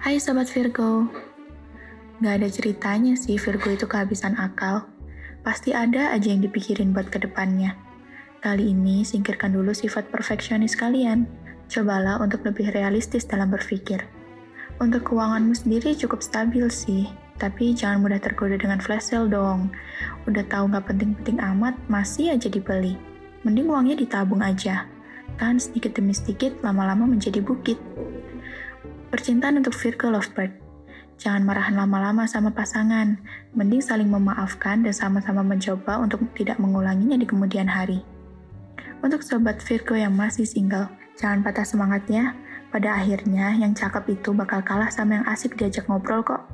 Hai Sobat Virgo, Gak ada ceritanya sih Virgo itu kehabisan akal. Pasti ada aja yang dipikirin buat ke depannya. Kali ini singkirkan dulu sifat perfeksionis kalian. Cobalah untuk lebih realistis dalam berpikir. Untuk keuanganmu sendiri cukup stabil sih, tapi jangan mudah tergoda dengan flash sale dong. Udah tahu nggak penting-penting amat, masih aja dibeli. Mending uangnya ditabung aja. Kan sedikit demi sedikit lama-lama menjadi bukit. Percintaan untuk Virgo Lovebird. Jangan marahan lama-lama sama pasangan. Mending saling memaafkan dan sama-sama mencoba untuk tidak mengulanginya di kemudian hari. Untuk sobat Virgo yang masih single, jangan patah semangat ya. Pada akhirnya, yang cakep itu bakal kalah sama yang asik diajak ngobrol kok.